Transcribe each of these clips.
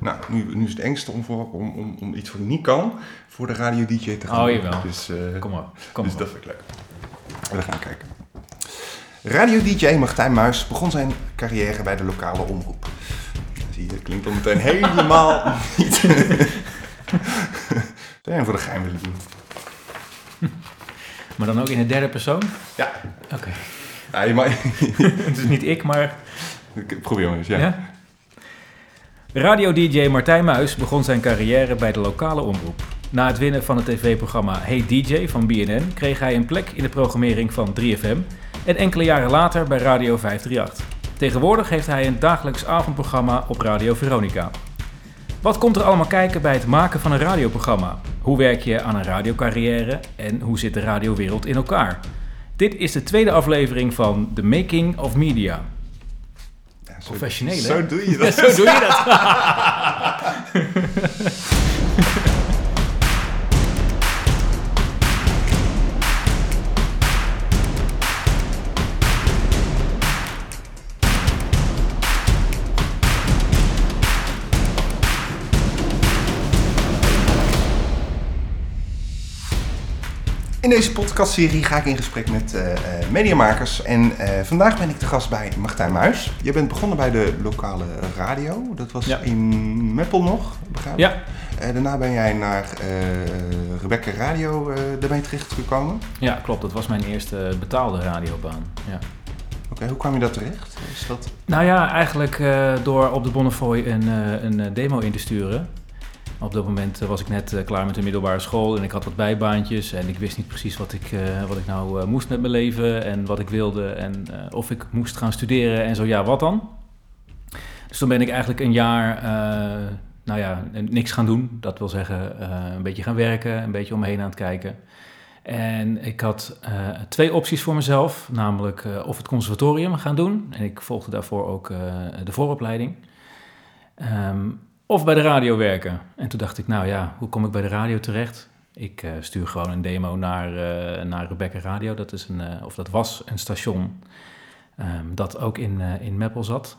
Nou, nu, nu is het engste om, voor, om, om, om iets wat ik niet kan, voor de radio-dj te gaan. Oh, jawel. Dus, eh, Kom maar. Kom dus dat vind ik leuk. We gaan kijken. Radio-dj Martijn Muis begon zijn carrière bij de lokale omroep. Zie je, dat klinkt dan meteen helemaal niet. Je voor de geheim willen doen? Maar dan ook in de derde persoon? Ja. Oké. ja Het is niet ik, maar... Ik probeer maar eens, ja. Ja? Radio-dj Martijn Muis begon zijn carrière bij de lokale omroep. Na het winnen van het tv-programma Hey DJ van BNN kreeg hij een plek in de programmering van 3FM en enkele jaren later bij Radio 538. Tegenwoordig heeft hij een dagelijks avondprogramma op Radio Veronica. Wat komt er allemaal kijken bij het maken van een radioprogramma? Hoe werk je aan een radiocarrière en hoe zit de radiowereld in elkaar? Dit is de tweede aflevering van The Making of Media. Ja, Professioneel, hè? Zo doe je Ja, dat. zo doe je dat. In deze podcastserie ga ik in gesprek met eh, eh, mediamakers. En eh, vandaag ben ik te gast bij Martijn Muis. Je bent begonnen bij de lokale radio. Dat was Ja. in Meppel nog, begrijp ik? Ja, daarna ben jij naar Rebecca Radio eh daarmee terechtgekomen. ja, klopt. Dat was mijn eerste betaalde radiobaan. Ja. Oké, hoe kwam je daar terecht? Is dat... Nou ja, eigenlijk door op de Bonnefoy een, een demo in te sturen. Op dat moment eh, was ik net eh, klaar met de middelbare school en ik had wat bijbaantjes. En ik wist niet precies wat ik, eh, wat ik nou moest met mijn leven en wat ik wilde. En of ik moest gaan studeren en zo ja, wat dan? Dus toen ben ik eigenlijk een jaar, nou ja, niks gaan doen. Dat wil zeggen, een beetje gaan werken, een beetje om me heen aan het kijken. En ik had twee opties voor mezelf, namelijk of het conservatorium gaan doen. En ik volgde daarvoor ook de vooropleiding. Ehm, of bij de radio werken. En toen dacht ik, nou ja, hoe kom ik bij de radio terecht? Ik eh, stuur gewoon een demo naar, eh, naar Rebecca Radio. Dat, is een, eh, of dat was een station ehm, dat ook in, in Meppel zat.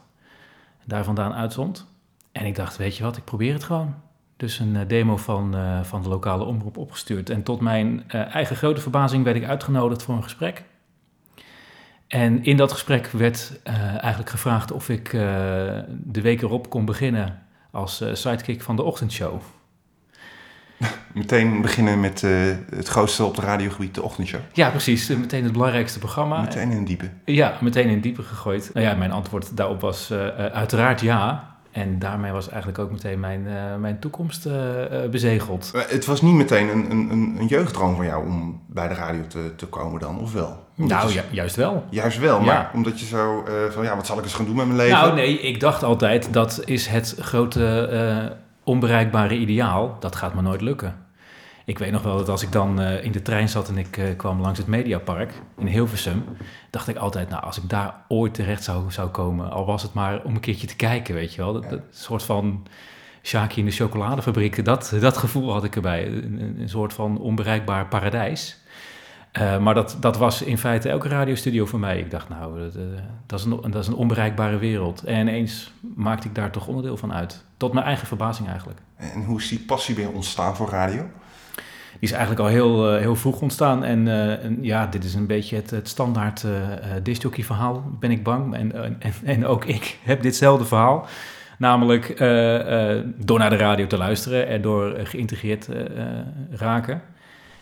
Daar vandaan uitzond. En ik dacht, weet je wat, ik probeer het gewoon. Dus een demo van, van de lokale omroep opgestuurd. En tot mijn eigen grote verbazing werd ik uitgenodigd voor een gesprek. En in dat gesprek werd eigenlijk gevraagd of ik de week erop kon beginnen als eh, sidekick van de ochtendshow. Meteen beginnen met eh, het grootste op de radiogebied, de ochtendshow. Ja, precies. eh, Meteen het belangrijkste programma. Meteen in diepe. Ja, meteen in diepe gegooid. Nou ja, mijn antwoord daarop was uiteraard ja. En daarmee was eigenlijk ook meteen mijn, eh, mijn toekomst eh, eh, bezegeld. Het was niet meteen een, een, een, jeugddroom van jou om bij de radio te, te komen dan, of wel? Omdat Nou, juist wel. Juist wel, maar Ja. omdat je zo van ja, wat zal ik eens gaan doen met mijn leven? Nou, nee, ik dacht altijd dat is het grote onbereikbare ideaal. Dat gaat me nooit lukken. Ik weet nog wel dat als ik dan eh, in de trein zat en ik eh, kwam langs het Mediapark in Hilversum, dacht ik altijd, nou, als ik daar ooit terecht zou, zou komen, al was het maar om een keertje te kijken, weet je wel. Dat, dat soort van Shaki in de chocoladefabriek, dat, dat gevoel had ik erbij. Een, een, soort van onbereikbaar paradijs. Eh, maar dat, dat was in feite elke radiostudio voor mij. Ik dacht, nou, dat, dat, is een, dat is een onbereikbare wereld. En ineens maakte ik daar toch onderdeel van uit. Tot mijn eigen verbazing eigenlijk. En hoe is die passie je ontstaan voor radio? Is eigenlijk al heel, eh, heel vroeg ontstaan. En, eh, en ja, dit is een beetje het, het standaard discjockey verhaal, ben ik bang. En, en, en, ook ik heb ditzelfde verhaal. Namelijk door naar de radio te luisteren en door geïntegreerd eh, raken.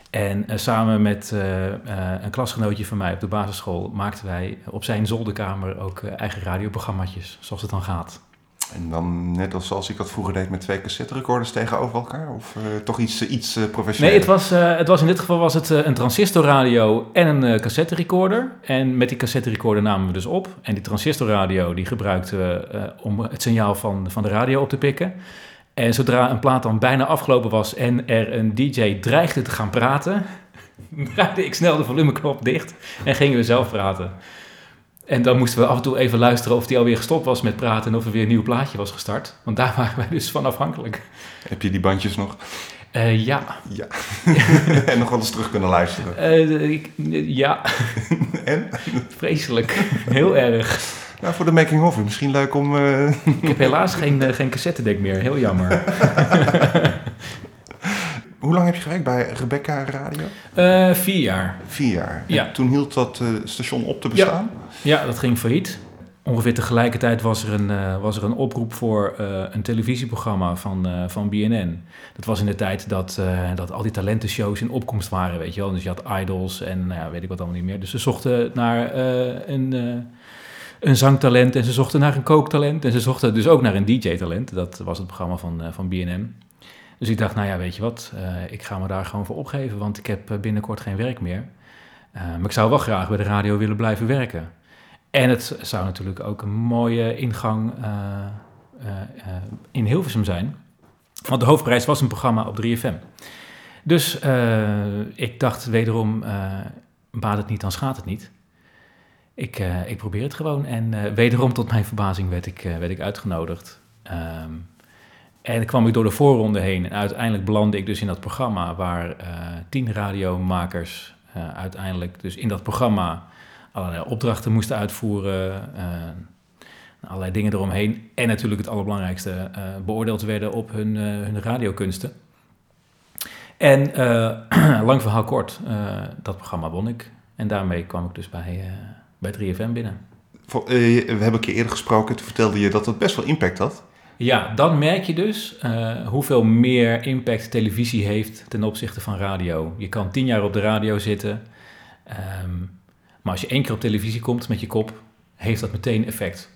En samen met een klasgenootje van mij op de basisschool maakten wij op zijn zolderkamer ook eigen radioprogramma's, zoals het dan gaat. En dan net als als ik dat vroeger deed met twee cassette recorders tegenover elkaar? Of eh, toch iets, eh, iets eh, Nee, professioneler? het was, het was in dit geval was het een transistorradio en een cassette recorder. En met die cassette recorder namen we dus op. En die transistorradio die gebruikten we om het signaal van, van de radio op te pikken. En zodra een plaat dan bijna afgelopen was en er een DJ dreigde te gaan praten, draaide ik snel de volumeknop dicht en gingen we zelf praten. En dan moesten we af en toe even luisteren of die alweer gestopt was met praten en of er weer een nieuw plaatje was gestart. Want daar waren wij dus van afhankelijk. Heb je die bandjes nog? Eh, ja, Ja. en nog wel eens terug kunnen luisteren. Eh, ik- ja, En? vreselijk. Heel erg. Nou, voor de making-of, misschien leuk om... eh, Ik heb helaas geen, geen cassettedek meer, heel jammer. Hoe lang heb je gewerkt bij Rebecca Radio? Eh, vier jaar. Vier jaar. Ja. En toen hield dat eh, station op te bestaan? Ja, dat ging failliet. Ongeveer tegelijkertijd was er een, eh, was er een oproep voor een televisieprogramma van, van BNN. Dat was in de tijd dat, dat al die talentenshows in opkomst waren, weet je wel. Dus je had idols en nou ja, weet ik wat allemaal niet meer. Dus ze zochten naar een, een zangtalent en ze zochten naar een kooktalent. En ze zochten dus ook naar een DJ-talent. Dat was het programma van, van BNN. Dus ik dacht, nou ja, weet je wat, eh, ik ga me daar gewoon voor opgeven, want ik heb eh, binnenkort geen werk meer. Eh, maar ik zou wel graag bij de radio willen blijven werken. En het zou natuurlijk ook een mooie ingang in Hilversum zijn. Want de hoofdprijs was een programma op 3FM. Dus ik dacht wederom, baat het niet, dan schaadt het niet. Ik, ik probeer het gewoon. En wederom tot mijn verbazing werd ik, werd ik uitgenodigd. Ehm, en kwam ik door de voorronde heen. En uiteindelijk belandde ik dus in dat programma... waar eh, tien radiomakers eh, uiteindelijk dus in dat programma... allerlei opdrachten moesten uitvoeren... eh, allerlei dingen eromheen. En natuurlijk het allerbelangrijkste... beoordeeld werden op hun, hun radiokunsten. En lang verhaal kort, dat programma won ik. En daarmee kwam ik dus bij, bij 3FM binnen. We hebben een keer eerder gesproken, toen vertelde je dat het best wel impact had. Ja, dan merk je dus eh, hoeveel meer impact televisie heeft ten opzichte van radio. Je kan tien jaar op de radio zitten, ehm, maar als je één keer op televisie komt met je kop, heeft dat meteen effect.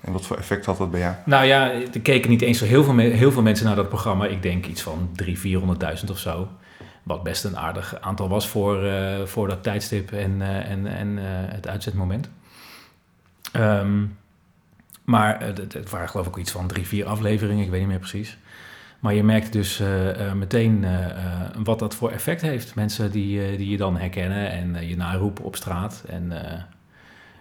En wat voor effect had dat bij jou? Nou ja, er keken niet eens zo heel veel, heel veel mensen naar dat programma. Ik denk iets van 300.000, 400.000 of zo. Wat best een aardig aantal was voor, eh, voor dat tijdstip en, eh, en, en het uitzetmoment. Ehm, maar eh, het, het waren geloof ik iets van drie, vier afleveringen, ik weet niet meer precies. Maar je merkt dus eh, eh, meteen wat dat voor effect heeft. Mensen die, die je dan herkennen en je naroepen op straat. En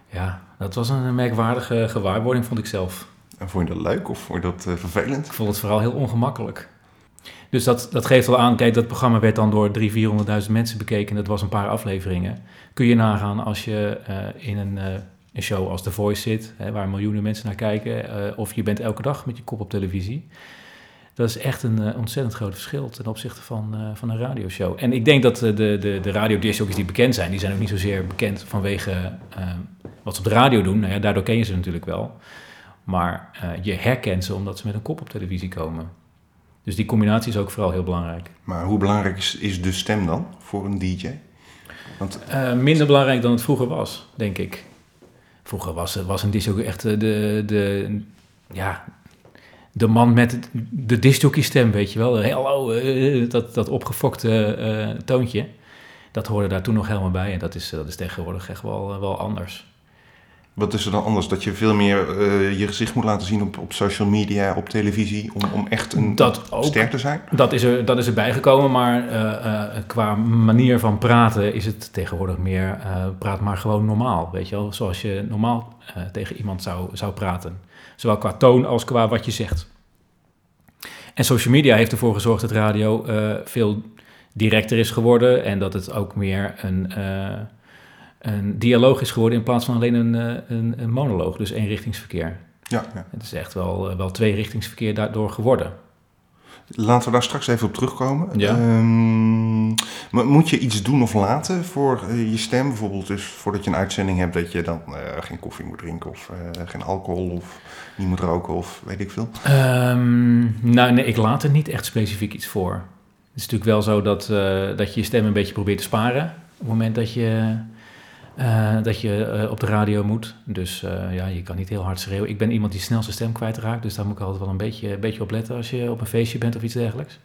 ja, dat was een merkwaardige gewaarwording, vond ik zelf. En vond je dat leuk of vond je dat vervelend? Ik vond het vooral heel ongemakkelijk. Dus dat, dat geeft wel aan, kijk, dat programma werd dan door 300.000, 400.000 mensen bekeken. Dat was een paar afleveringen. Kun je nagaan als je in een, een show als The Voice zit, hè, waar miljoenen mensen naar kijken, eh, of je bent elke dag met je kop op televisie. Dat is echt een eh, ontzettend groot verschil ten opzichte van, eh, van een radioshow. En ik denk dat de, de, de radiodiscjockeys die bekend zijn, die zijn ook niet zozeer bekend vanwege wat ze op de radio doen. Nou ja, daardoor ken je ze natuurlijk wel. Maar je herkent ze omdat ze met een kop op televisie komen. Dus die combinatie is ook vooral heel belangrijk. Maar hoe belangrijk is, is de stem dan voor een DJ? Want minder belangrijk dan het vroeger was, denk ik. Vroeger was, was een disjockey echt eh, de, de, ja, de man met de disjockey stem, weet je wel. Eh, dat, dat opgefokte eh, toontje. Dat hoorde daar toen nog helemaal bij. En dat is, dat is tegenwoordig echt wel, wel anders. Wat is er dan anders? Dat je veel meer eh, je gezicht moet laten zien op, op social media, op televisie, om, om echt een Dat ook. ster te zijn? Dat is er, dat is erbij gekomen, maar eh, eh, qua manier van praten is het tegenwoordig meer... praat maar gewoon normaal, weet je wel. Zoals je normaal tegen iemand zou, zou praten. Zowel qua toon als qua wat je zegt. En social media heeft ervoor gezorgd dat radio veel directer is geworden... en dat het ook meer een, een dialoog is geworden... in plaats van alleen een, eh, een, een monoloog, dus eenrichtingsverkeer. Ja, ja. Het is echt wel, eh, wel tweerichtingsverkeer daardoor geworden. Laten we daar straks even op terugkomen. Ja. Ehm, maar moet je iets doen of laten voor eh, je stem? Bijvoorbeeld dus voordat je een uitzending hebt dat je dan geen koffie moet drinken of geen alcohol of niet moet roken of weet ik veel. Ehm, nou, nee, ik laat er niet echt specifiek iets voor. Het is natuurlijk wel zo dat, dat je je stem een beetje probeert te sparen. Op het moment dat je, eh, dat je eh, op de radio moet. Dus eh, ja, je kan niet heel hard schreeuwen. Ik ben iemand die snel zijn stem kwijtraakt. Dus daar moet ik altijd wel een beetje, een beetje op letten als je op een feestje bent of iets dergelijks.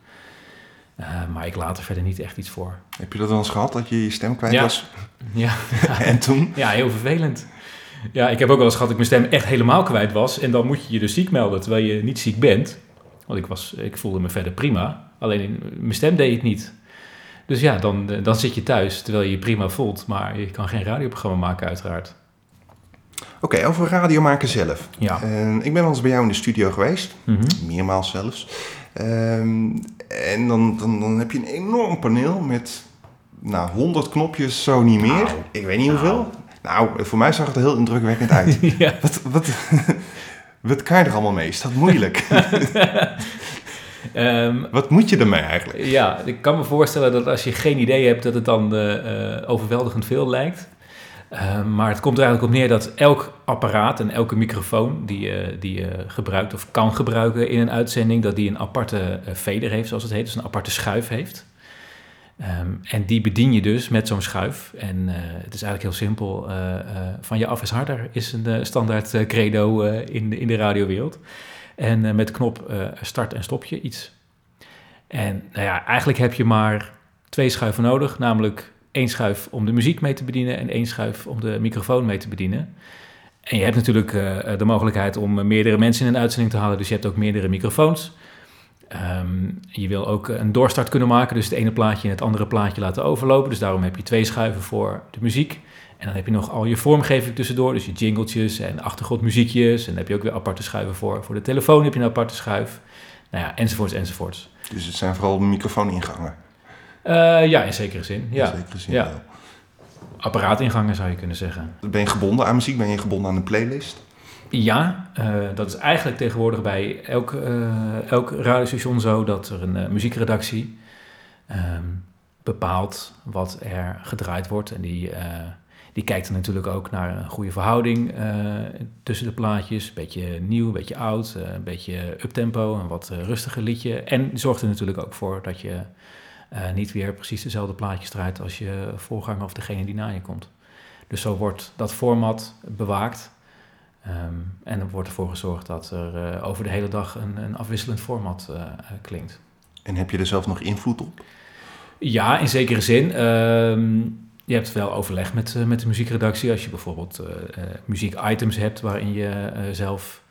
Maar ik laat er verder niet echt iets voor. Heb je dat wel eens gehad dat je je stem kwijt Ja. was? Ja, En toen? ja, heel vervelend. Ja, ik heb ook wel eens gehad dat ik mijn stem echt helemaal kwijt was. En dan moet je je dus ziek melden, terwijl je niet ziek bent. Want ik, was, ik voelde me verder prima. Alleen mijn stem deed het niet. Dus ja, dan, eh, dan zit je thuis, terwijl je je prima voelt. Maar je kan geen radioprogramma maken, uiteraard. Oké, over radio maken zelf. Ja. Eh, ik ben wel eens bij jou in de studio geweest, Mhm. meermaals zelfs. Ehm, en dan, dan, dan heb je een enorm paneel met nou, 100 knopjes, zo niet meer. Nou. ik weet niet hoeveel. Nou, voor mij zag het er heel indrukwekkend uit. ja. Wat, wat, wat kan je er allemaal mee? Is dat moeilijk? Ehm, wat moet je ermee eigenlijk? ja, ik kan me voorstellen dat als je geen idee hebt, dat het dan eh, eh, overweldigend veel lijkt. Ehm, maar het komt er eigenlijk op neer dat elk apparaat en elke microfoon die je, die je gebruikt of kan gebruiken in een uitzending, dat die een aparte fader heeft, zoals het heet, dus een aparte schuif heeft. Ehm, en die bedien je dus met zo'n schuif. En uh, het is eigenlijk heel simpel. Uh, uh, van je af is harder is een standaard credo in, de, in de radiowereld. En met de knop start en stop je iets. En nou ja, eigenlijk heb je maar twee schuiven nodig. Namelijk één schuif om de muziek mee te bedienen en één schuif om de microfoon mee te bedienen. En je hebt natuurlijk de mogelijkheid om meerdere mensen in een uitzending te halen. Dus je hebt ook meerdere microfoons. Um, je wil ook een doorstart kunnen maken, dus het ene plaatje en het andere plaatje laten overlopen. Dus daarom heb je twee schuiven voor de muziek. En dan heb je nog al je vormgeving tussendoor, dus je jingletjes en achtergrondmuziekjes. En dan heb je ook weer aparte schuiven voor. Voor de telefoon heb je een aparte schuif. Nou ja, enzovoorts, enzovoorts. Dus het zijn vooral microfooningangen? Uh, ja, in zekere zin. Ja. In zekere zin, ja. Wel. Apparaatingangen zou je kunnen zeggen. Ben je gebonden aan muziek? Ben je gebonden aan een playlist? Ja, uh, dat is eigenlijk tegenwoordig bij elk, uh, elk radiostation zo dat er een uh, muziekredactie um, bepaalt wat er gedraaid wordt. En die, die kijkt er natuurlijk ook naar een goede verhouding tussen de plaatjes. Een beetje nieuw, een beetje oud, een beetje uptempo, een wat rustiger liedje. En zorgt er natuurlijk ook voor dat je niet weer precies dezelfde plaatjes draait als je voorganger of degene die na je komt. Dus zo wordt dat format bewaakt. Um, en er wordt ervoor gezorgd dat er uh, over de hele dag een, een afwisselend format uh, klinkt. En heb je er zelf nog invloed op? Ja, in zekere zin. Um, je hebt wel overleg met, uh, met de muziekredactie. Als je bijvoorbeeld muziekitems hebt waarin je zelf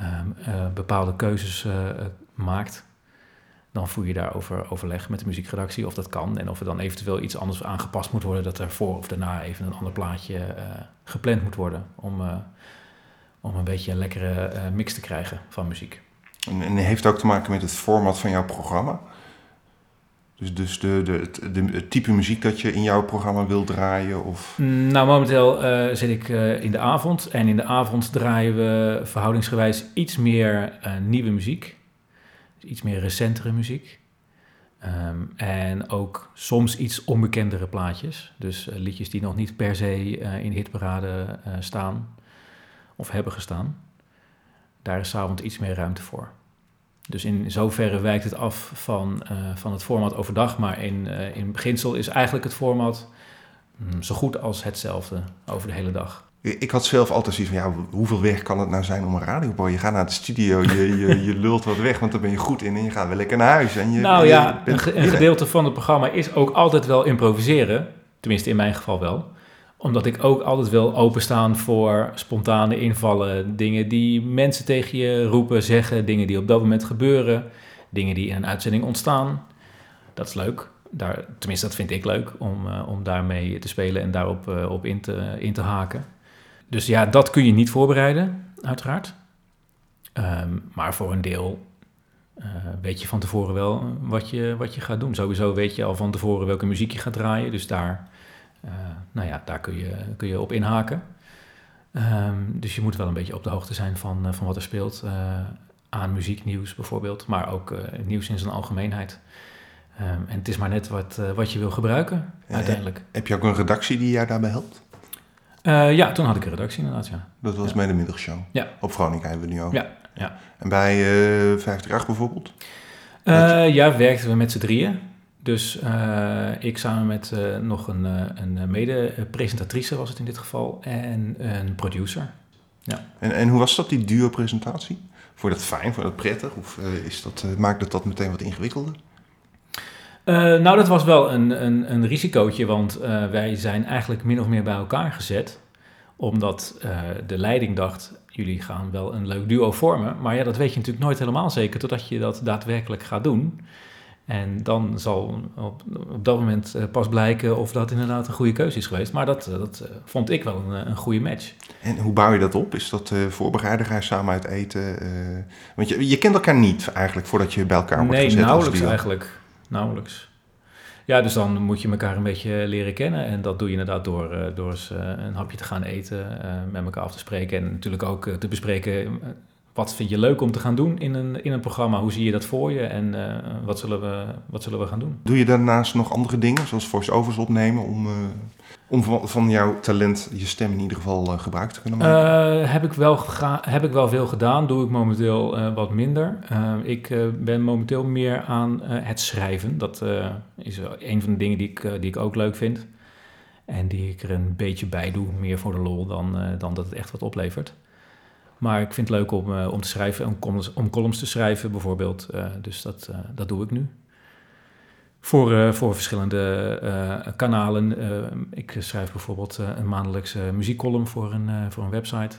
um, bepaalde keuzes maakt. Dan voer je daarover overleg met de muziekredactie of dat kan. En of er dan eventueel iets anders aangepast moet worden. Dat er voor of daarna even een ander plaatje gepland moet worden. Om om een beetje een lekkere mix te krijgen van muziek. En, en heeft ook te maken met het format van jouw programma? Dus, dus de, de, het, type muziek dat je in jouw programma wil draaien? Of? Nou, momenteel uh, zit ik uh, in de avond. En in de avond draaien we verhoudingsgewijs iets meer nieuwe muziek. Dus iets meer recentere muziek. Um, en ook soms iets onbekendere plaatjes. Dus liedjes die nog niet per se in de hitparade staan of hebben gestaan. Daar is avond iets meer ruimte voor. Dus in zoverre wijkt het af van, uh, van het format overdag, maar in, uh, in beginsel is eigenlijk het format mm, zo goed als hetzelfde over de hele dag. Ik had zelf altijd zoiets van, ja, hoeveel werk kan het nou zijn om een radioboy? Je gaat naar de studio, je, je, je lult wat weg, want daar ben je goed in en je gaat weer lekker naar huis. En je, nou ja, een gedeelte van het programma is ook altijd wel improviseren. Tenminste, in mijn geval wel omdat ik ook altijd wil openstaan voor spontane invallen. Dingen die mensen tegen je roepen, zeggen. Dingen die op dat moment gebeuren. Dingen die in een uitzending ontstaan. Dat is leuk. Daar, tenminste, dat vind ik leuk om, uh, om daarmee te spelen en daarop uh, op in, te, in te haken. Dus ja, dat kun je niet voorbereiden, uiteraard. Um, maar voor een deel uh, weet je van tevoren wel wat je, wat je gaat doen. Sowieso weet je al van tevoren welke muziek je gaat draaien. Dus daar nou ja, daar kun je, kun je op inhaken. Um, dus je moet wel een beetje op de hoogte zijn van, uh, van wat er speelt uh, aan muzieknieuws bijvoorbeeld, maar ook nieuws in zijn algemeenheid. Um, en het is maar net wat, wat je wil gebruiken uiteindelijk. Heb je ook een redactie die jou daarbij helpt? ja, toen had ik een redactie inderdaad, ja. Dat was ja. middagshow? Ja. Op Veronica hebben we nu ook. Ja, ja. En bij 538 bijvoorbeeld? ja, werkten we met z'n drieën. Dus uh, ik samen met uh, nog een, uh, een mede-presentatrice was het in dit geval en een producer. Ja. En, en hoe was dat, die duo-presentatie? Vond je dat fijn, vond je dat prettig? Of is dat, maakt het dat meteen wat ingewikkelder? nou, dat was wel een, een, een risicootje, want wij zijn eigenlijk min of meer bij elkaar gezet. Omdat de leiding dacht, jullie gaan wel een leuk duo vormen. Maar ja, dat weet je natuurlijk nooit helemaal zeker totdat je dat daadwerkelijk gaat doen. En dan zal op, op dat moment uh, pas blijken of dat inderdaad een goede keuze is geweest. Maar dat, dat uh, vond ik wel een, een, goede match. En hoe bouw je dat op? Is dat uh, voorbereiden? Ga je samen uit eten? want je, je kent elkaar niet eigenlijk voordat je bij elkaar wordt nee, gezet. Nee, nauwelijks eigenlijk. Nauwelijks. Ja, dus dan moet je elkaar een beetje leren kennen. En dat doe je inderdaad door, eh, door eens eh, een hapje te gaan eten, eh, met elkaar af te spreken. En natuurlijk ook eh, te bespreken, eh, wat vind je leuk om te gaan doen in een, in een programma? Hoe zie je dat voor je en eh, wat, zullen we, wat zullen we gaan doen? Doe je daarnaast nog andere dingen, zoals voice-overs opnemen, om, eh, om van, van jouw talent je stem in ieder geval eh, gebruik te kunnen maken? Heb, ik wel heb ik wel veel gedaan, doe ik momenteel wat minder. Ik ben momenteel meer aan het schrijven. Dat is een van de dingen die ik, die ik ook leuk vind. En die ik er een beetje bij doe, meer voor de lol dan, dan dat het echt wat oplevert. Maar ik vind het leuk om, eh, om te schrijven, om columns, om columns te schrijven bijvoorbeeld. Eh, dus dat, eh, dat doe ik nu. Voor, voor verschillende kanalen. Ik schrijf bijvoorbeeld een maandelijkse muziekcolumn voor een, voor een website.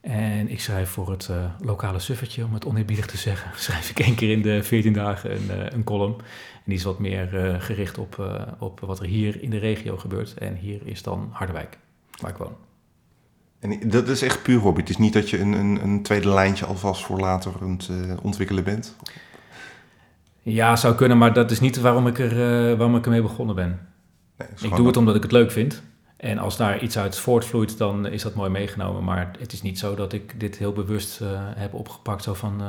En ik schrijf voor het lokale suffertje, om het oneerbiedig te zeggen, schrijf ik één keer in de 14 dagen een, een column. En die is wat meer gericht op, op wat er hier in de regio gebeurt. En hier is dan Harderwijk, waar ik woon. En dat is echt puur hobby. Het is niet dat je een, een, een tweede lijntje alvast voor later aan het eh, ontwikkelen bent. Ja, zou kunnen, maar dat is niet waarom ik, er, eh, waarom ik ermee begonnen ben. Nee, Ik doe het dat- omdat ik het leuk vind. En als daar iets uit voortvloeit, dan is dat mooi meegenomen. Maar het is niet zo dat ik dit heel bewust eh, heb opgepakt. Zo van,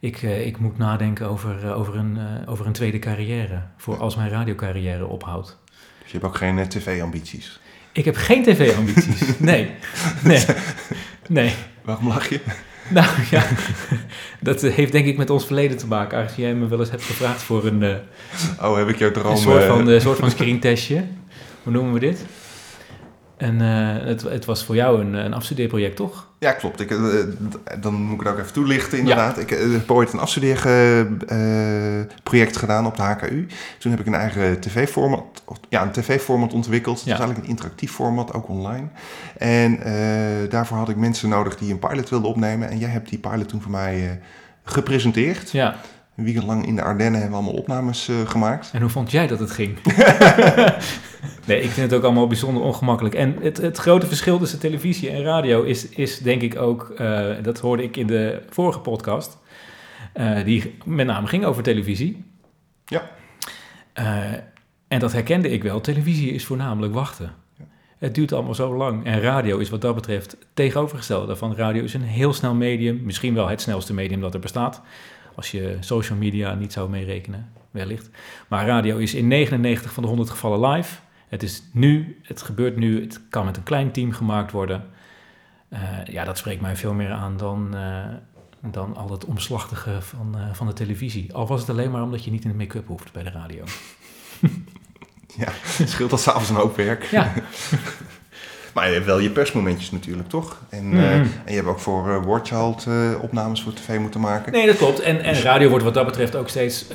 ik, ik moet nadenken over, over, een, over een tweede carrière. Voor als mijn radiocarrière ophoudt. Dus je hebt ook geen tv-ambities. Ik heb geen tv-ambities. Nee. Nee. Nee. Waarom lach je? Nou ja, dat eh, heeft denk ik met ons verleden te maken. Aangezien jij me wel eens hebt gevraagd voor een, eh, Oh, heb ik jouw droom... een soort eh, van, een soort van screentestje. Hoe noemen we dit? En eh, het, het was voor jou een, een afstudeerproject, toch? Ja, klopt. Ik, eh, dan moet ik het ook even toelichten, inderdaad. Ik eh, heb ooit een afstudeerproject gedaan op de HKU. Toen heb ik een eigen tv-format, of- ja, een tv-format ontwikkeld. Ja. was eigenlijk een interactief format, ook online. En daarvoor had ik mensen nodig die een pilot wilden opnemen. En jij hebt die pilot toen voor mij gepresenteerd. Ja. Een weekend lang in de Ardennen hebben we allemaal opnames eh, gemaakt. En hoe vond jij dat het ging? nee, ik vind het ook allemaal bijzonder ongemakkelijk. En het, het grote verschil tussen televisie en radio is, is denk ik ook, eh, dat hoorde ik in de vorige podcast, eh, die met name ging over televisie. Ja. En dat herkende ik wel. Televisie is voornamelijk wachten. Het duurt allemaal zo lang. En radio is wat dat betreft tegenovergestelde daarvan. Radio is een heel snel medium. Misschien wel het snelste medium dat er bestaat. Als je social media niet zou meerekenen, wellicht. Maar radio is in 99 van de 100 gevallen live. Het is nu, het gebeurt nu, het kan met een klein team gemaakt worden. Eh, ja, dat spreekt mij veel meer aan dan, eh, dan al het omslachtige van, eh, van de televisie. Al was het alleen maar omdat je niet in de make-up hoeft bij de radio. Ja, scheelt dat s'avonds een hoop werk. Ja, Maar je hebt wel je persmomentjes natuurlijk, toch? En, Mhm. eh, en je hebt ook voor uh, opnames voor tv moeten maken. nee, dat klopt. En, en radio wordt wat dat betreft ook steeds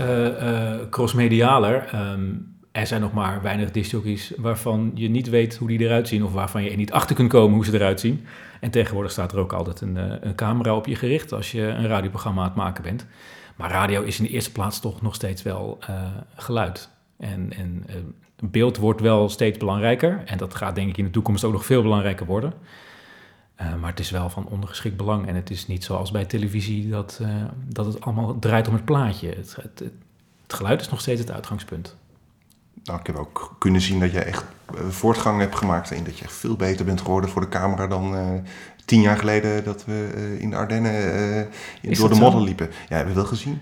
crossmedialer. Ehm, er zijn nog maar weinig discjockeys waarvan je niet weet hoe die eruit zien... of waarvan je er niet achter kunt komen hoe ze eruit zien. En tegenwoordig staat er ook altijd een, een camera op je gericht... als je een radioprogramma aan het maken bent. Maar radio is in de eerste plaats toch nog steeds wel geluid. En, en beeld wordt wel steeds belangrijker. En dat gaat denk ik in de toekomst ook nog veel belangrijker worden. Uh, maar het is wel van ondergeschikt belang. En het is niet zoals bij televisie dat, uh, dat het allemaal draait om het plaatje. Het, het, het, geluid is nog steeds het uitgangspunt. Nou, ik heb ook kunnen zien dat je echt uh, voortgang hebt gemaakt. En dat je echt veel beter bent geworden voor de camera dan uh, tien jaar geleden dat we in de Ardennen door de modder liepen. Ja, hebben we wel gezien.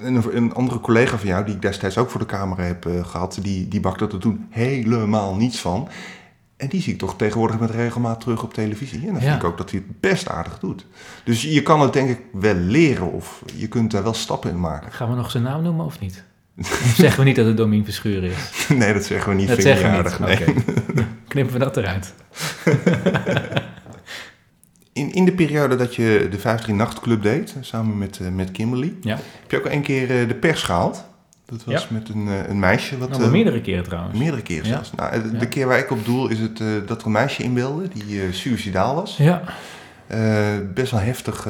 Een, een, andere collega van jou, die ik destijds ook voor de camera heb uh, gehad, die, die bakte er toen helemaal niets van. En die zie ik toch tegenwoordig met regelmaat terug op televisie. En dan ja. vind ik ook dat hij het best aardig doet. Dus je kan het denk ik wel leren of je kunt daar wel stappen in maken. Gaan we nog zijn naam noemen of niet? Of zeggen we niet dat het Domien Verschuren is? nee, dat zeggen we niet. Dat zeggen we niet. Nee. Okay. Knippen we dat eruit. In, in de periode dat je de 53 Nachtclub deed, samen met, uh, met Kimberly, ja. heb je ook een keer uh, de pers gehaald. Dat was ja. met een, uh, een meisje. Wat, nou, meerdere keren trouwens. Meerdere keren zelfs. Ja. Nou, de, keer waar ik op doel is het dat er een meisje inbeelde die suicidaal was. Ja. best wel heftig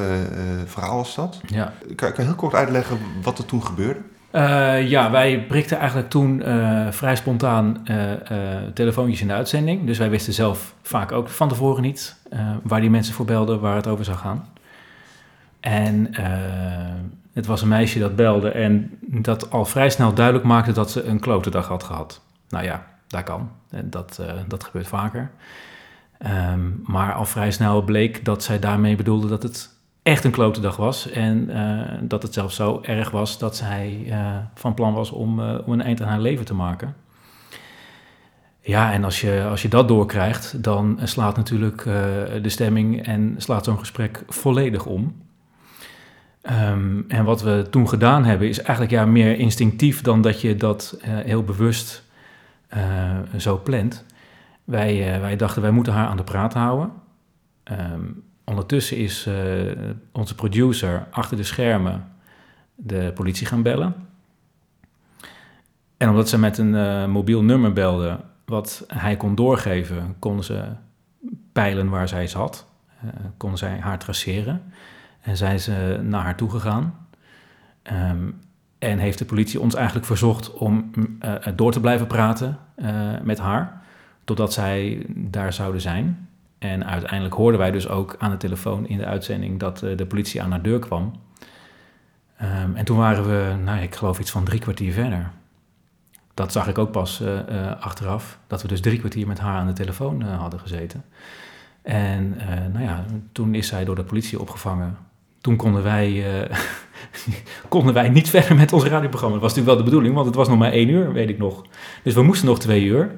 verhaal was dat. Ja. Kan, kan je heel kort uitleggen wat er toen gebeurde? Uh, ja, wij prikten eigenlijk toen uh, vrij spontaan uh, telefoontjes in de uitzending. Dus wij wisten zelf vaak ook van tevoren niet waar die mensen voor belden, waar het over zou gaan. En Het was een meisje dat belde en dat al vrij snel duidelijk maakte dat ze een klote dag had gehad. Nou ja, dat kan. Dat, dat gebeurt vaker. Um, maar al vrij snel bleek dat zij daarmee bedoelde dat het echt een klote dag was. En uh, dat het zelfs zo erg was dat zij uh, van plan was om, om een eind aan haar leven te maken. Ja, en als je, als je dat doorkrijgt, dan slaat natuurlijk de stemming en slaat zo'n gesprek volledig om. Um, en wat we toen gedaan hebben, is eigenlijk ja, meer instinctief dan dat je dat heel bewust zo plant. Wij, wij dachten, wij moeten haar aan de praat houden. Um, ondertussen is onze producer achter de schermen de politie gaan bellen. En omdat ze met een mobiel nummer belde, wat hij kon doorgeven, konden ze peilen waar zij zat. konden zij haar traceren. En zijn ze naar haar toe gegaan. Um, en heeft de politie ons eigenlijk verzocht om uh, door te blijven praten uh, met haar. Totdat zij daar zouden zijn. En uiteindelijk hoorden wij dus ook aan de telefoon in de uitzending dat uh, de politie aan haar deur kwam. Um, en toen waren we, nou, ik geloof iets van drie kwartier verder. Dat zag ik ook pas achteraf, dat we dus drie kwartier met haar aan de telefoon hadden gezeten. En nou ja, toen is zij door de politie opgevangen toen konden wij, konden wij niet verder met ons radioprogramma. Dat was natuurlijk wel de bedoeling, want het was nog maar één uur, weet ik nog. Dus we moesten nog twee uur.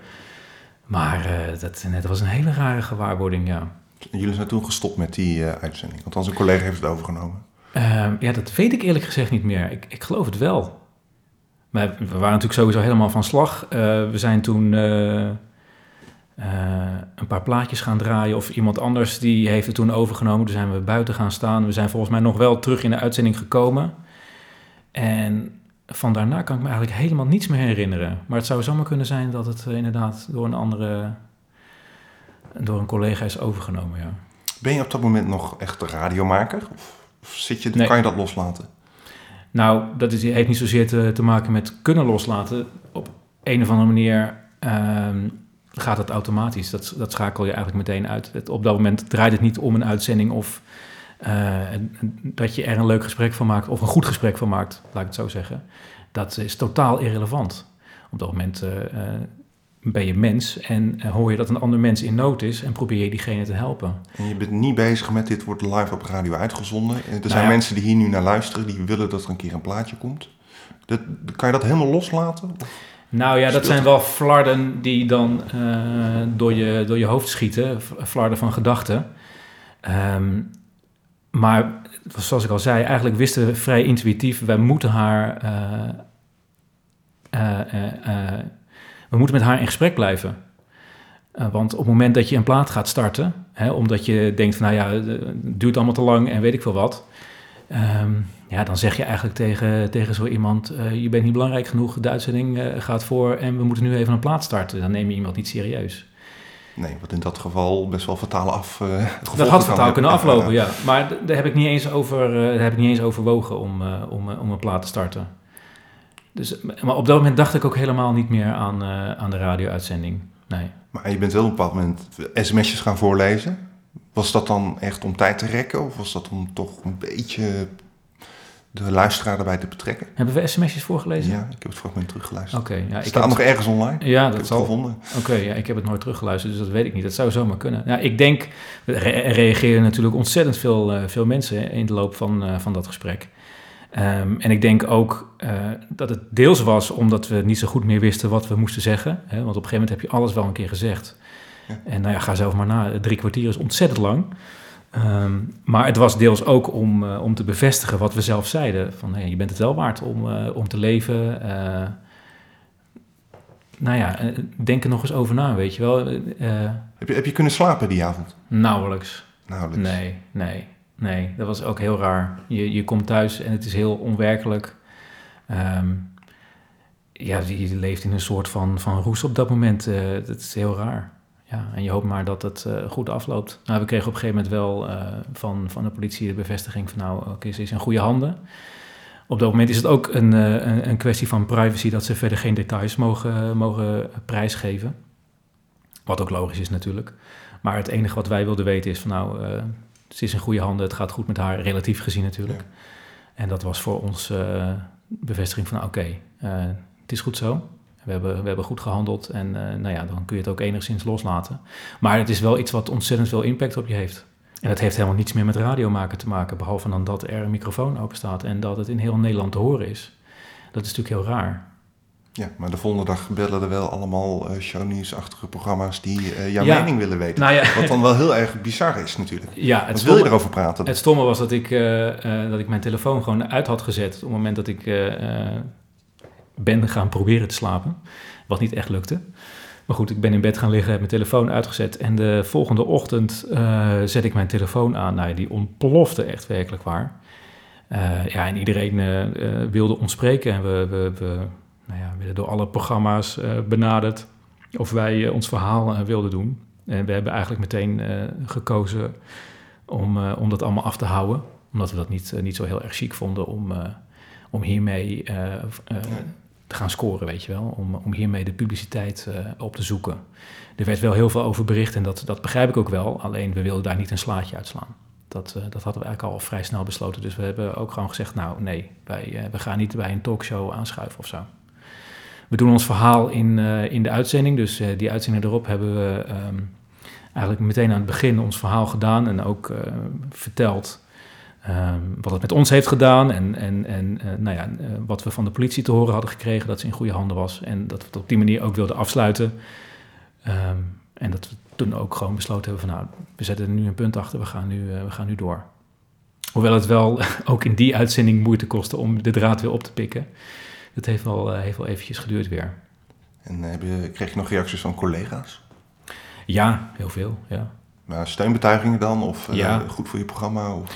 Maar uh, dat, dat, was een hele rare gewaarwording, ja. Jullie zijn toen gestopt met die uh, uitzending, want een collega heeft het overgenomen. Ehm, ja, dat weet ik eerlijk gezegd niet meer. Ik, ik geloof het wel. Maar we waren natuurlijk sowieso helemaal van slag. we zijn toen een paar plaatjes gaan draaien. Of iemand anders die heeft het toen overgenomen. Toen zijn we buiten gaan staan. We zijn volgens mij nog wel terug in de uitzending gekomen. En van daarna kan ik me eigenlijk helemaal niets meer herinneren. Maar het zou zomaar kunnen zijn dat het uh, inderdaad door een andere... door een collega is overgenomen, ja. Ben je op dat moment nog echt radiomaker? Of, of zit je, nee. kan je dat loslaten? Nou, dat is, heeft niet zozeer te, te maken met kunnen loslaten. Op een of andere manier... Uh, gaat het automatisch. Dat, dat schakel je eigenlijk meteen uit. Het, op dat moment draait het niet om een uitzending of uh, dat je er een leuk gesprek van maakt of een goed gesprek van maakt, laat ik het zo zeggen. Dat is totaal irrelevant. Op dat moment uh, ben je mens en hoor je dat een ander mens in nood is en probeer je diegene te helpen. En je bent niet bezig met dit wordt live op radio uitgezonden. Er zijn nou ja. mensen die hier nu naar luisteren, die willen dat er een keer een plaatje komt. Dat, kan je dat helemaal loslaten? Nou ja, dat zijn wel flarden die dan uh, door, je, door je hoofd schieten, flarden van gedachten. Um, maar zoals ik al zei, eigenlijk wisten we vrij intuïtief, wij moeten haar. Uh, uh, we moeten met haar in gesprek blijven. want op het moment dat je een plaat gaat starten, hè, omdat je denkt van nou ja, het duurt allemaal te lang en weet ik veel wat. Um, ja, dan zeg je eigenlijk tegen, tegen zo iemand: Je bent niet belangrijk genoeg, de uitzending uh, gaat voor en we moeten nu even een plaats starten. Dan neem je iemand niet serieus. Nee, wat in dat geval best wel fataal af. Uh, dat had fataal kunnen aflopen, ja. Maar daar heb ik niet eens over, daar heb ik niet eens overwogen om, om, om een plaat te starten. Dus, maar op dat moment dacht ik ook helemaal niet meer aan, aan de radio-uitzending. Nee. Maar je bent wel op een bepaald moment sms'jes gaan voorlezen. Was dat dan echt om tijd te rekken? Of was dat om toch een beetje de luisteraar erbij te betrekken. Hebben we sms'jes voorgelezen? Ja, ik heb het fragment teruggeluisterd. Oké, okay, ja, ik staat nog het... ergens online. Ja, dat zal. gevonden. Oké, okay, ja, ik heb het nooit teruggeluisterd, dus dat weet ik niet. Dat zou zomaar kunnen. Ja, ik denk, er reageren natuurlijk ontzettend veel, uh, veel mensen in de loop van, uh, van dat gesprek. Um, en ik denk ook uh, dat het deels was omdat we niet zo goed meer wisten wat we moesten zeggen. Hè? Want op een gegeven moment heb je alles wel een keer gezegd. Ja. En nou ja, ga zelf maar na. Drie kwartier is ontzettend lang. Um, maar het was deels ook om, uh, om te bevestigen wat we zelf zeiden. Van hey, je bent het wel waard om, uh, om te leven. Uh, nou ja, denk er nog eens over na, weet je wel. heb, je, heb je kunnen slapen die avond? Nauwelijks. Nauwelijks? Nee, nee, nee. Dat was ook heel raar. Je, je komt thuis en het is heel onwerkelijk. Um, ja, je leeft in een soort van, van roes op dat moment. dat is heel raar. Ja, en je hoopt maar dat het uh, goed afloopt. Nou, we kregen op een gegeven moment wel uh, van, van de politie de bevestiging van nou, oké, okay, ze is in goede handen. Op dat moment is het ook een, uh, een, een, kwestie van privacy dat ze verder geen details mogen, mogen prijsgeven. Wat ook logisch is natuurlijk. Maar het enige wat wij wilden weten is van nou, ze is in goede handen, het gaat goed met haar, relatief gezien natuurlijk. En dat was voor ons bevestiging van, oké, het is goed zo. We hebben, we hebben goed gehandeld en nou ja, dan kun je het ook enigszins loslaten. Maar het is wel iets wat ontzettend veel impact op je heeft. En dat heeft helemaal niets meer met radio maken te maken, behalve dan dat er een microfoon open staat en dat het in heel Nederland te horen is. Dat is natuurlijk heel raar. Ja, maar de volgende dag bellen er wel allemaal uh, shownieuws-achtige programma's die uh, jouw mening willen weten. Nou ja. Wat dan wel heel erg bizar is natuurlijk. Ja, het wil je erover praten? Het stomme was dat ik, uh, dat ik mijn telefoon gewoon uit had gezet op het moment dat ik ben gaan proberen te slapen. Wat niet echt lukte. Maar goed, ik ben in bed gaan liggen, heb mijn telefoon uitgezet. En de volgende ochtend zet ik mijn telefoon aan. Nou, die ontplofte echt werkelijk waar. ja, en iedereen wilde ons spreken. En we, we, we nou ja, werden door alle programma's benaderd of wij ons verhaal wilden doen. En we hebben eigenlijk meteen gekozen om, om dat allemaal af te houden. Omdat we dat niet, niet zo heel erg chic vonden om, om hiermee te gaan scoren, weet je wel. Om, om hiermee de publiciteit op te zoeken. Er werd wel heel veel over bericht en dat, dat begrijp ik ook wel. Alleen we wilden daar niet een slaatje uitslaan. Dat, dat hadden we eigenlijk al vrij snel besloten. Dus we hebben ook gewoon gezegd, nou nee, wij, we gaan niet bij een talkshow aanschuiven of zo. We doen ons verhaal in, in de uitzending. Dus die uitzending erop hebben we um, eigenlijk meteen aan het begin ons verhaal gedaan. En ook verteld um, wat het met ons heeft gedaan. En, en, en nou ja, wat we van de politie te horen hadden gekregen. Dat ze in goede handen was. En dat we het op die manier ook wilden afsluiten. Um, en dat we toen ook gewoon besloten hebben van nou, we zetten er nu een punt achter. We gaan nu, we gaan nu door. Hoewel het wel ook in die uitzending moeite kostte om de draad weer op te pikken dat heeft wel, heeft wel eventjes geduurd weer. En heb je, kreeg je nog reacties van collega's? Ja, heel veel, ja. Maar steunbetuigingen dan? Of ja. goed voor je programma? Of?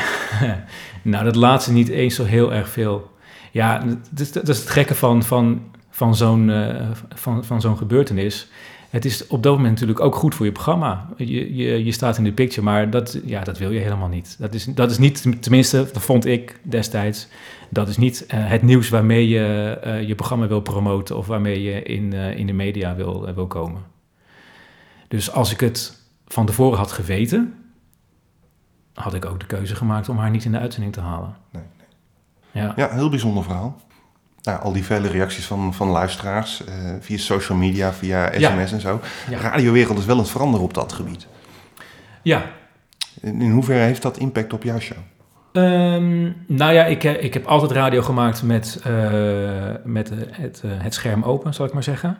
nou, dat laatste niet eens zo heel erg veel. Ja, dat is, het gekke van, van, van zo'n uh, van, van zo'n gebeurtenis. Het is op dat moment natuurlijk ook goed voor je programma. Je, je, je staat in de picture, maar dat, ja, dat wil je helemaal niet. Dat is, dat is niet, tenminste, dat vond ik destijds, dat is niet uh, het nieuws waarmee je uh, je programma wil promoten of waarmee je in, in de media wil, wil komen. Dus als ik het van tevoren had geweten, had ik ook de keuze gemaakt om haar niet in de uitzending te halen. Nee, nee. Ja. ja, heel bijzonder verhaal. Nou, al die vele reacties van, van luisteraars via social media, via sms ja. en zo. De radiowereld is wel aan het veranderen op dat gebied. Ja. In, in hoeverre heeft dat impact op jouw show? Um, nou ja, ik, ik heb altijd radio gemaakt met, uh, met het, het scherm open, zal ik maar zeggen.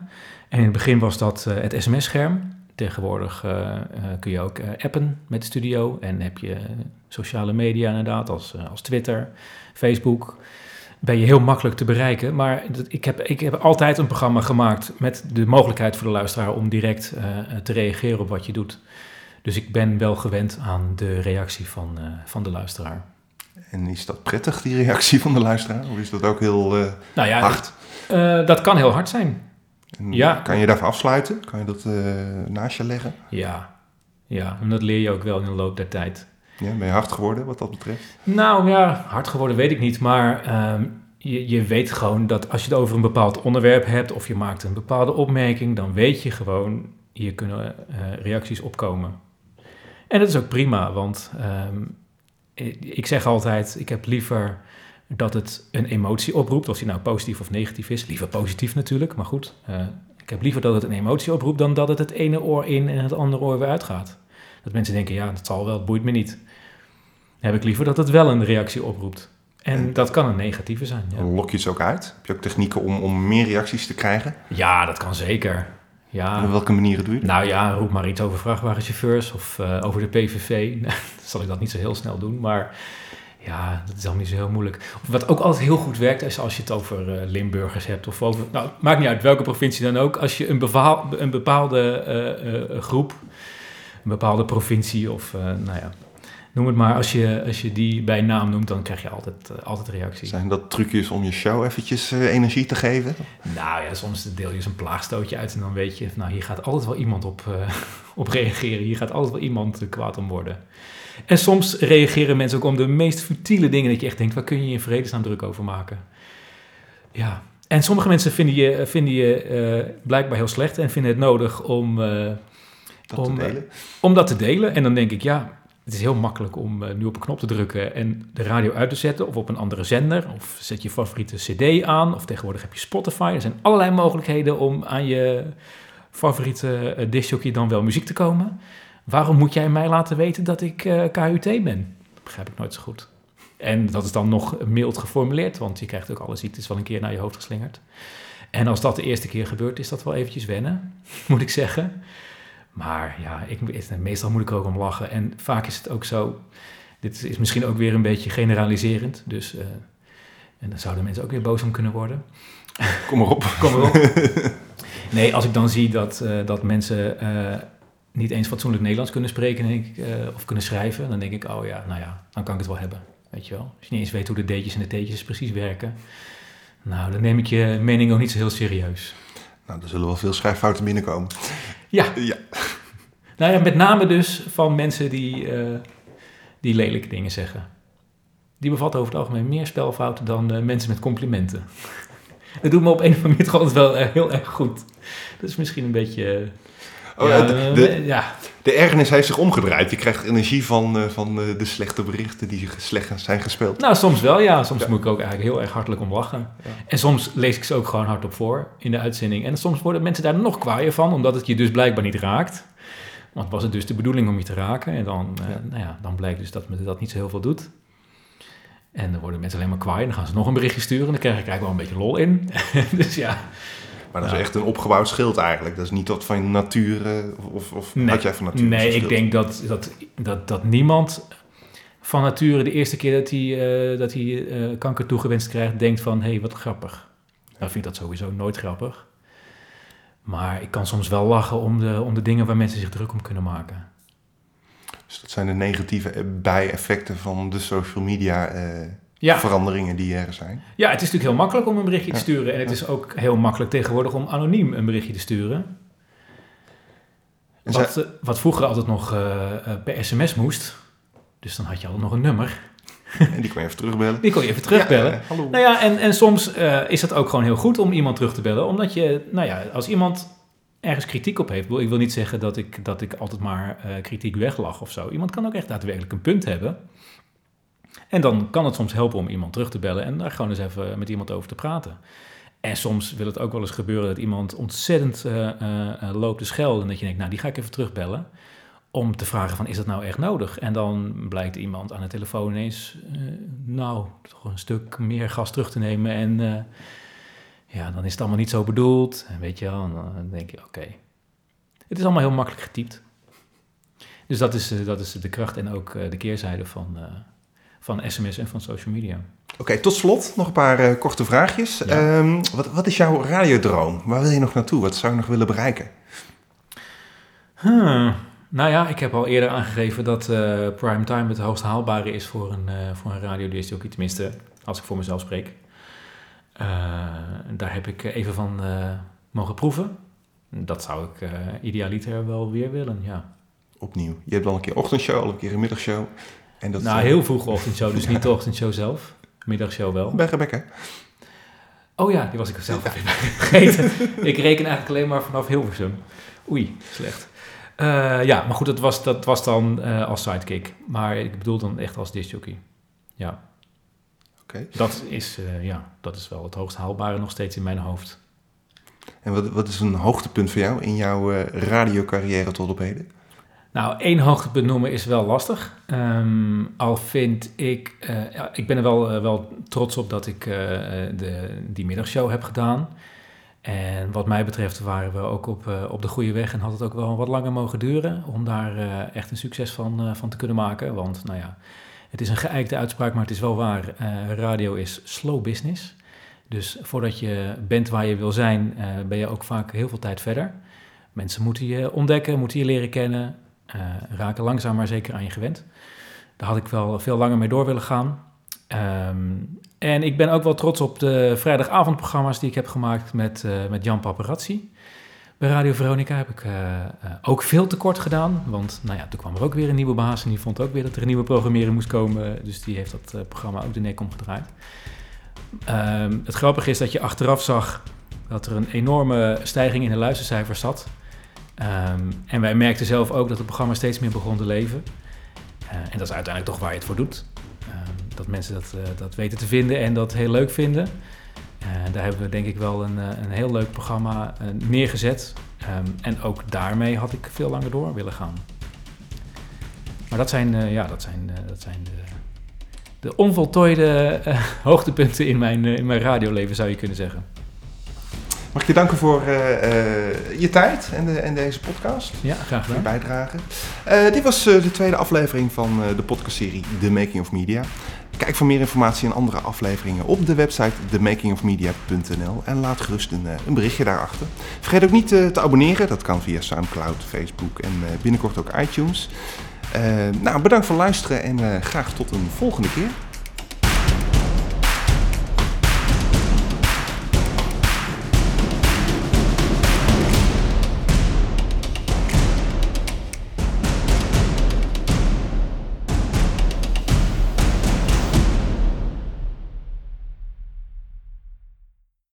En in het begin was dat het sms-scherm. Tegenwoordig kun je ook appen met de studio. En heb je sociale media inderdaad, als, als Twitter, Facebook. Ben je heel makkelijk te bereiken. Maar ik heb, ik heb altijd een programma gemaakt met de mogelijkheid voor de luisteraar om direct te reageren op wat je doet. Dus ik ben wel gewend aan de reactie van, van de luisteraar. En is dat prettig, die reactie van de luisteraar? Of is dat ook heel uh, nou ja, hard? Uh, dat kan heel hard zijn. En ja. Kan je daarvoor afsluiten? Kan je dat uh, naast je leggen? Ja. ja, en dat leer je ook wel in de loop der tijd. Ja, ben je hard geworden wat dat betreft? Nou ja, hard geworden weet ik niet, maar ehm, je, je weet gewoon dat als je het over een bepaald onderwerp hebt of je maakt een bepaalde opmerking, dan weet je gewoon, hier kunnen reacties opkomen. En dat is ook prima, want um, ik zeg altijd, ik heb liever dat het een emotie oproept, of die nou positief of negatief is. Liever positief natuurlijk, maar goed. Uh, ik heb liever dat het een emotie oproept dan dat het het ene oor in en het andere oor weer uitgaat. Dat mensen denken, ja, dat zal wel, het boeit me niet. Dan heb ik liever dat het wel een reactie oproept. En, dat kan een negatieve zijn. Ja. Lok je het ook uit? Heb je ook technieken om, om meer reacties te krijgen? Ja, dat kan zeker. Ja. En op welke manieren doe je dat? Nou ja, roep maar iets over vrachtwagenchauffeurs of uh, over de PVV. zal ik dat niet zo heel snel doen, maar ja, dat is allemaal niet zo heel moeilijk. Wat ook altijd heel goed werkt, is als je het over uh, Limburgers hebt of over... Nou, maakt niet uit welke provincie dan ook. Als je een, een bepaalde uh, groep, een bepaalde provincie of nou ja, noem het maar, als je, als je die bij naam noemt, dan krijg je altijd, altijd reacties. Zijn dat trucjes om je show eventjes energie te geven? Nou ja, soms deel je eens een plaagstootje uit en dan weet je, nou hier gaat altijd wel iemand op, op reageren. Hier gaat altijd wel iemand kwaad om worden. En soms reageren mensen ook om de meest futiele dingen dat je echt denkt, waar kun je je in vredesnaam druk over maken? Ja, en sommige mensen vinden je, vinden je blijkbaar heel slecht en vinden het nodig om, dat om, te delen. om dat te delen. En dan denk ik, ja, het is heel makkelijk om nu op een knop te drukken en de radio uit te zetten of op een andere zender. Of zet je favoriete CD aan. Of tegenwoordig heb je Spotify. Er zijn allerlei mogelijkheden om aan je favoriete uh, discjockey dan wel muziek te komen. Waarom moet jij mij laten weten dat ik KUT ben? Dat begrijp ik nooit zo goed. En dat is dan nog mild geformuleerd, want je krijgt ook alle ziektes wel een keer naar je hoofd geslingerd. En als dat de eerste keer gebeurt, is dat wel eventjes wennen, moet ik zeggen. Maar ja, ik, meestal moet ik er ook om lachen. En vaak is het ook zo, dit is misschien ook weer een beetje generaliserend, dus... Uh, en dan zouden mensen ook weer boos om kunnen worden. Kom maar op. Kom maar op. Nee, als ik dan zie dat, uh, dat mensen uh, niet eens fatsoenlijk Nederlands kunnen spreken denk ik, of kunnen schrijven, dan denk ik, oh ja, nou ja, dan kan ik het wel hebben. Weet je wel? Als je niet eens weet hoe de D'tjes en de T'tjes precies werken. Nou, dan neem ik je mening ook niet zo heel serieus. Nou, er zullen wel veel schrijffouten binnenkomen. Ja. ja. Nou ja, met name dus van mensen die, uh, die lelijke dingen zeggen. Die bevatten over het algemeen meer spelfouten dan uh, mensen met complimenten. Dat doet me op een of andere manier altijd wel uh, heel erg goed. Dat is misschien een beetje Oh, ja, de, ja. de ergernis heeft zich omgedraaid. Je krijgt energie van, uh, van uh, de slechte berichten die slecht zijn gespeeld. Nou, soms wel, ja. Soms moet ik ook eigenlijk heel erg hartelijk om lachen. En soms lees ik ze ook gewoon hardop voor in de uitzending. En soms worden mensen daar nog kwaaier van, omdat het je dus blijkbaar niet raakt. Want was het dus de bedoeling om je te raken. En dan, uh, Nou ja, dan blijkt dus dat me dat niet zo heel veel doet. En dan worden mensen alleen maar kwaai. En dan gaan ze nog een berichtje sturen. En dan krijg ik eigenlijk wel een beetje lol in. dus ja, maar dat is echt een opgebouwd schild eigenlijk. Dat is niet wat van natuur, of, of nee, had jij van natuur? Nee, ik denk dat, dat, dat, dat niemand van nature de eerste keer dat hij, uh, dat hij uh, kanker toegewenst krijgt, denkt van, hé, hey, wat grappig. Nou vind ik dat sowieso nooit grappig. Maar ik kan soms wel lachen om de, om de dingen waar mensen zich druk om kunnen maken. Dus dat zijn de negatieve bijeffecten van de social media... Uh ja. veranderingen die er zijn. Ja, het is natuurlijk heel makkelijk om een berichtje te sturen. En het is ook heel makkelijk tegenwoordig om anoniem een berichtje te sturen. Wat, zij... wat, vroeger altijd nog uh, per sms moest. Dus dan had je altijd nog een nummer. En die kon je even terugbellen. Die kon je even terugbellen. Ja, hallo. Nou ja, en, en soms uh, is het ook gewoon heel goed om iemand terug te bellen. Omdat je, nou ja, als iemand ergens kritiek op heeft. Ik wil niet zeggen dat ik, dat ik altijd maar uh, kritiek weglag of zo. Iemand kan ook echt daadwerkelijk een punt hebben. En dan kan het soms helpen om iemand terug te bellen en daar gewoon eens even met iemand over te praten. En soms wil het ook wel eens gebeuren dat iemand ontzettend uh, uh, loopt te schelden. En dat je denkt, nou, die ga ik even terugbellen. Om te vragen van, is dat nou echt nodig? En dan blijkt iemand aan de telefoon ineens, nou, toch een stuk meer gas terug te nemen. En ja, dan is het allemaal niet zo bedoeld. En weet je wel, dan denk je, oké. Het is allemaal heel makkelijk getypt. Dus dat is, dat is de kracht en ook de keerzijde van, van sms en van social media. Oké, tot slot nog een paar uh, korte vraagjes. Ja. Um, wat, wat, is jouw radiodroom? Waar wil je nog naartoe? Wat zou je nog willen bereiken? Hmm. Nou ja, ik heb al eerder aangegeven dat uh, prime time het hoogst haalbare is voor een, uh, voor een radiodisjockey. Tenminste, als ik voor mezelf spreek. daar heb ik even van mogen proeven. Dat zou ik idealiter wel weer willen, ja. Opnieuw. Je hebt al een keer ochtendshow, al een keer een middagshow. En dat nou, heel vroeg ochtendshow, dus niet de ochtendshow zelf. Middagshow wel. Bij Rebecca. Oh ja, die was ik zelf even vergeten. ik reken eigenlijk alleen maar vanaf Hilversum. Oei, slecht. Uh, ja, maar goed, dat was, dat was dan uh, als sidekick. Maar ik bedoel dan echt als discjockey. Ja. Oké. Dat, is, uh, ja, dat is wel het hoogst haalbare nog steeds in mijn hoofd. En wat, wat is een hoogtepunt voor jou in jouw radiocarrière tot op heden? Nou, één hoogtepunt noemen is wel lastig. Um, al vind ik, ja, ik ben er wel, uh, wel trots op dat ik uh, de, die middagshow heb gedaan. En wat mij betreft waren we ook op, op de goede weg en had het ook wel wat langer mogen duren om daar echt een succes van, van te kunnen maken. Want nou ja, het is een geëikte uitspraak, maar het is wel waar. radio is slow business. Dus voordat je bent waar je wil zijn, ben je ook vaak heel veel tijd verder. Mensen moeten je ontdekken, moeten je leren kennen uh, raken langzaam maar zeker aan je gewend. Daar had ik wel veel langer mee door willen gaan. Um, en ik ben ook wel trots op de vrijdagavondprogramma's die ik heb gemaakt met, uh, met Jan Paparazzi. Bij Radio Veronica heb ik uh, ook veel tekort gedaan. Want nou ja, toen kwam er ook weer een nieuwe baas en die vond ook weer dat er een nieuwe programmering moest komen. Dus die heeft dat programma ook de nek omgedraaid. Um, het grappige is dat je achteraf zag dat er een enorme stijging in de luistercijfers zat. Um, en wij merkten zelf ook dat het programma steeds meer begon te leven. en dat is uiteindelijk toch waar je het voor doet. dat mensen dat, dat weten te vinden en dat heel leuk vinden. En daar hebben we denk ik wel een, een heel leuk programma neergezet. Ehm, en ook daarmee had ik veel langer door willen gaan. Maar dat zijn, ja, dat zijn, dat zijn de, de onvoltooide hoogtepunten in mijn, in mijn radioleven, zou je kunnen zeggen. Mag ik je danken voor je tijd en, de, en, deze podcast. Ja, graag gedaan. Je bijdrage. dit was de tweede aflevering van de podcastserie The Making of Media. Kijk voor meer informatie en andere afleveringen op de website themakingofmedia.nl en laat gerust een, een, berichtje daarachter. Vergeet ook niet te abonneren, dat kan via Soundcloud, Facebook en binnenkort ook iTunes. nou, bedankt voor het luisteren en graag tot een volgende keer.